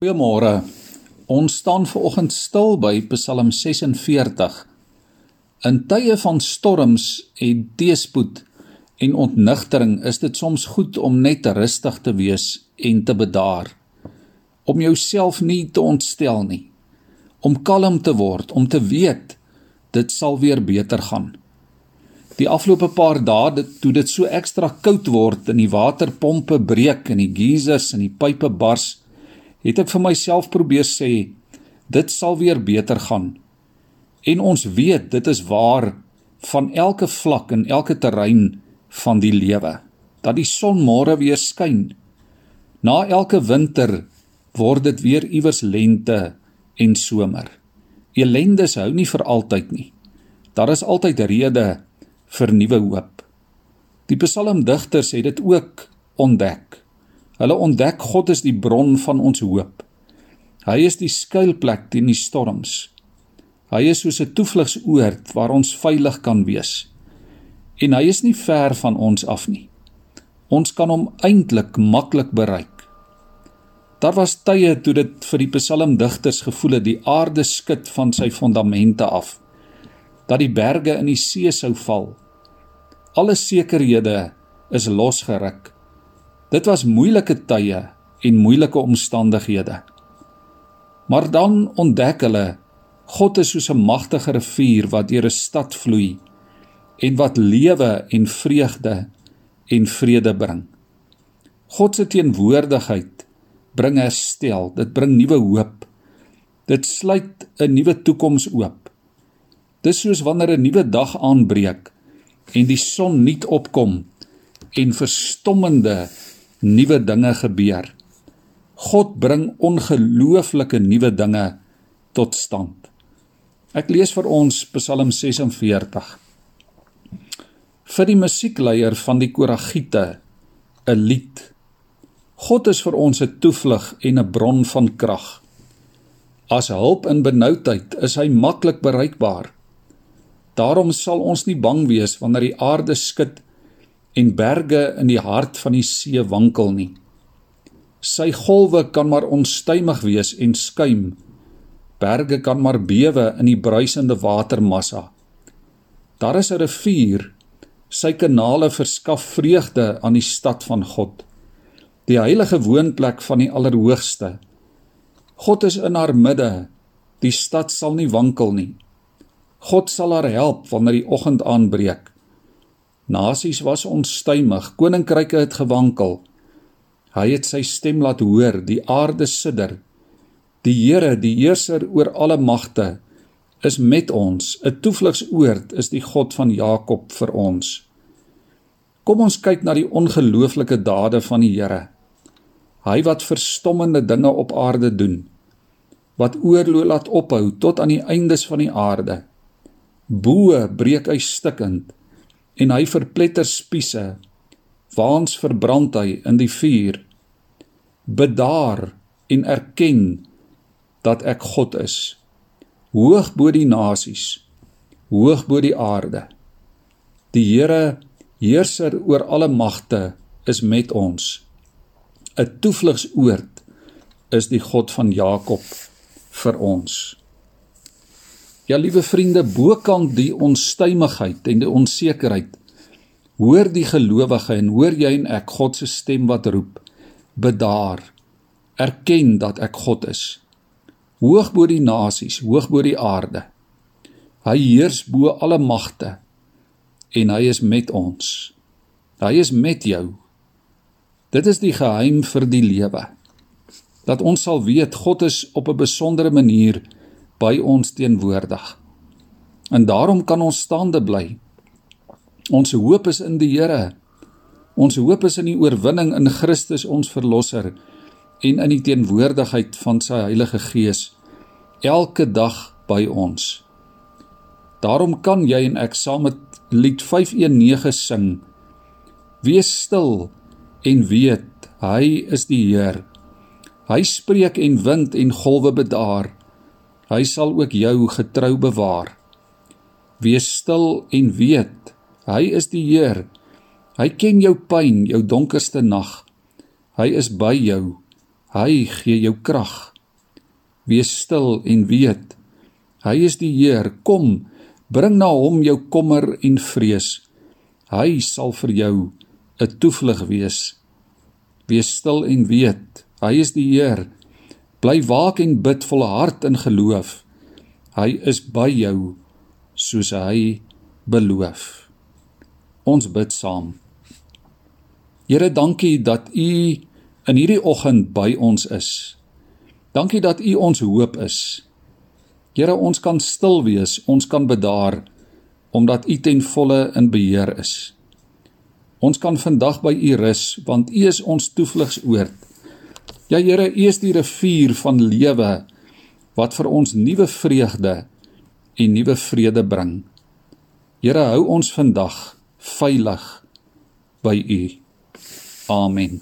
Goeiemôre. Ons staan veraloggend stil by Psalm 46. In tye van storms en teëspoed en ontnigtering is dit soms goed om net rustig te wees en te bedaar. Om jouself nie te ontstel nie. Om kalm te word, om te weet dit sal weer beter gaan. Die afgelope paar dae dit toe dit so ekstra koud word en die waterpompe breek en die geysers en die pype bars het ek vir myself probeer sê dit sal weer beter gaan. En ons weet dit is waar van elke vlak en elke terrein van die lewe dat die son môre weer skyn. Na elke winter word dit weer iewers lente en somer. Elendes hou nie vir altyd nie. Daar is altyd rede vir nuwe hoop. Die psalmdigters het dit ook ontdek. Hulle ontdek God is die bron van ons hoop. Hy is die skuilplek teen die storms. Hy is soos 'n toevlugsoord waar ons veilig kan wees. En hy is nie ver van ons af nie. Ons kan hom eintlik maklik bereik. Daar was tye toe dit vir die psalmdigters gevoel het die aarde skud van sy fondamente af. Dat die berge in die see sou val. Alle sekerhede is losgeruk. Dit was moeilike tye en moeilike omstandighede. Maar dan ontdek hulle God is soos 'n magtige rivier wat deur 'n stad vloei en wat lewe en vreugde en vrede bring. God se teenwoordigheid bring herstel, dit bring nuwe hoop. Dit sluit 'n nuwe toekoms oop. Dis soos wanneer 'n nuwe dag aanbreek en die son nuut opkom en verstommende nuwe dinge gebeur. God bring ongelooflike nuwe dinge tot stand. Ek lees vir ons Psalm 46. Vir die musiekleier van die koragiete 'n lied. God is vir ons 'n toevlug en 'n bron van krag. As hulp in benoudheid is hy maklik bereikbaar. Daarom sal ons nie bang wees wanneer die aarde skud en berge in die hart van die see wankel nie. Sy golwe kan maar onstuimig wees en skuim. Berge kan maar bewe in die bruisende watermassa. Daar is 'n rivier. Sy kanale verskaf vreugde aan die stad van God, die heilige woonplek van die Allerhoogste. God is in haar midde. Die stad sal nie wankel nie. God sal haar help wanneer die oggend aanbreek. Nasies was onstuimig, koninkryke het gewankel. Hy het sy stem laat hoor, die aarde sidder. Die Here, die heerser oor alle magte, is met ons. 'n Toevlugsoord is die God van Jakob vir ons. Kom ons kyk na die ongelooflike dade van die Here. Hy wat verstommende dinge op aarde doen. Wat oorlog laat ophou tot aan die eindes van die aarde. Bo breek hy stikkend en hy verpletter spiese waans verbrand hy in die vuur. Bedaar en erken dat ek God is. Hoog bo die nasies hoog bo die aarde. Die Here heerser oor alle magte is met ons. 'n toevlugsoord is die God van Jakob vir ons Ja, liewe vriende, bokant die onstuimigheid en die onsekerheid, hoor die gelowige en hoor jy en ek God se stem wat roep: Bedaar. Erken dat ek God is. Hoog bo die nasies, hoog bo die aarde. Hy heers bo alle magte en hy is met ons. Hy is met jou. Dit is die geheim vir die lewe. Dat ons sal weet God is op 'n besondere manier by ons teenwoordig. En daarom kan ons staande bly. Ons hoop is in die Here. Ons hoop is in die oorwinning in Christus ons verlosser en in die teenwoordigheid van sy Heilige Gees elke dag by ons. Daarom kan jy en ek saam met lied 519 sing. Wees stil en weet hy is die Heer. Hy spreek en wind en golwe bedaar. Hy sal ook jou getrou bewaar. Wees stil en weet, hy is die Heer. Hy ken jou pyn, jou donkerste nag. Hy is by jou. Hy gee jou krag. Wees stil en weet hy is die Heer. Kom, bring na hom jou kommer en vrees. Hy sal vir jou 'n toevlug wees. Wees stil en weet hy is die Heer. Bly waak en bid vol hart in geloof. Hy is by jou soos hy beloof. Ons bid saam. Here, dankie dat U in hierdie oggend by ons is. Dankie dat U ons hoop is. Here, ons kan stil wees, ons kan bedaar omdat U ten volle in beheer is. Ons kan vandag by U rus want U is ons toevlugsoord. Ja Here, U is die rivier van lewe wat vir ons nuwe vreugde en nuwe vrede bring. Here, hou ons vandag veilig by U. Amen.